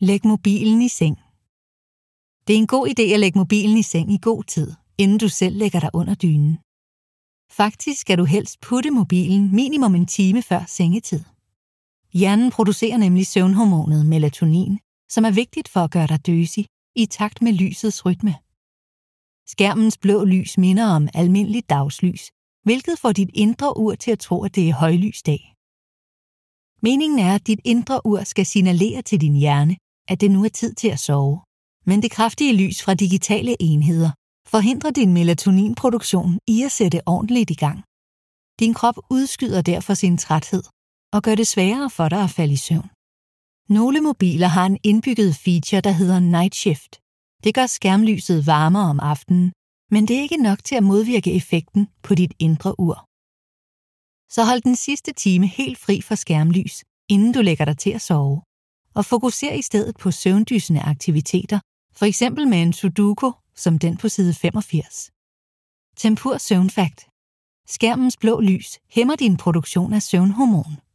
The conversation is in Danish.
Læg mobilen i seng. Det er en god idé at lægge mobilen i seng i god tid, inden du selv lægger dig under dynen. Faktisk skal du helst putte mobilen minimum en time før sengetid. Hjernen producerer nemlig søvnhormonet melatonin, som er vigtigt for at gøre dig døsig i takt med lysets rytme. Skærmens blå lys minder om almindeligt dagslys, hvilket får dit indre ur til at tro, at det er højlysdag. Meningen er, at dit indre ur skal signalere til din hjerne, at det nu er tid til at sove. Men det kraftige lys fra digitale enheder forhindrer din melatoninproduktion i at sætte ordentligt i gang. Din krop udskyder derfor sin træthed og gør det sværere for dig at falde i søvn. Nogle mobiler har en indbygget feature, der hedder Night Shift. Det gør skærmlyset varmere om aftenen, men det er ikke nok til at modvirke effekten på dit indre ur. Så hold den sidste time helt fri for skærmlys, inden du lægger dig til at sove. Og fokuser i stedet på søvndysende aktiviteter, for eksempel med en sudoku, som den på side 85. Tempur søvnfakt. Skærmens blå lys hæmmer din produktion af søvnhormon.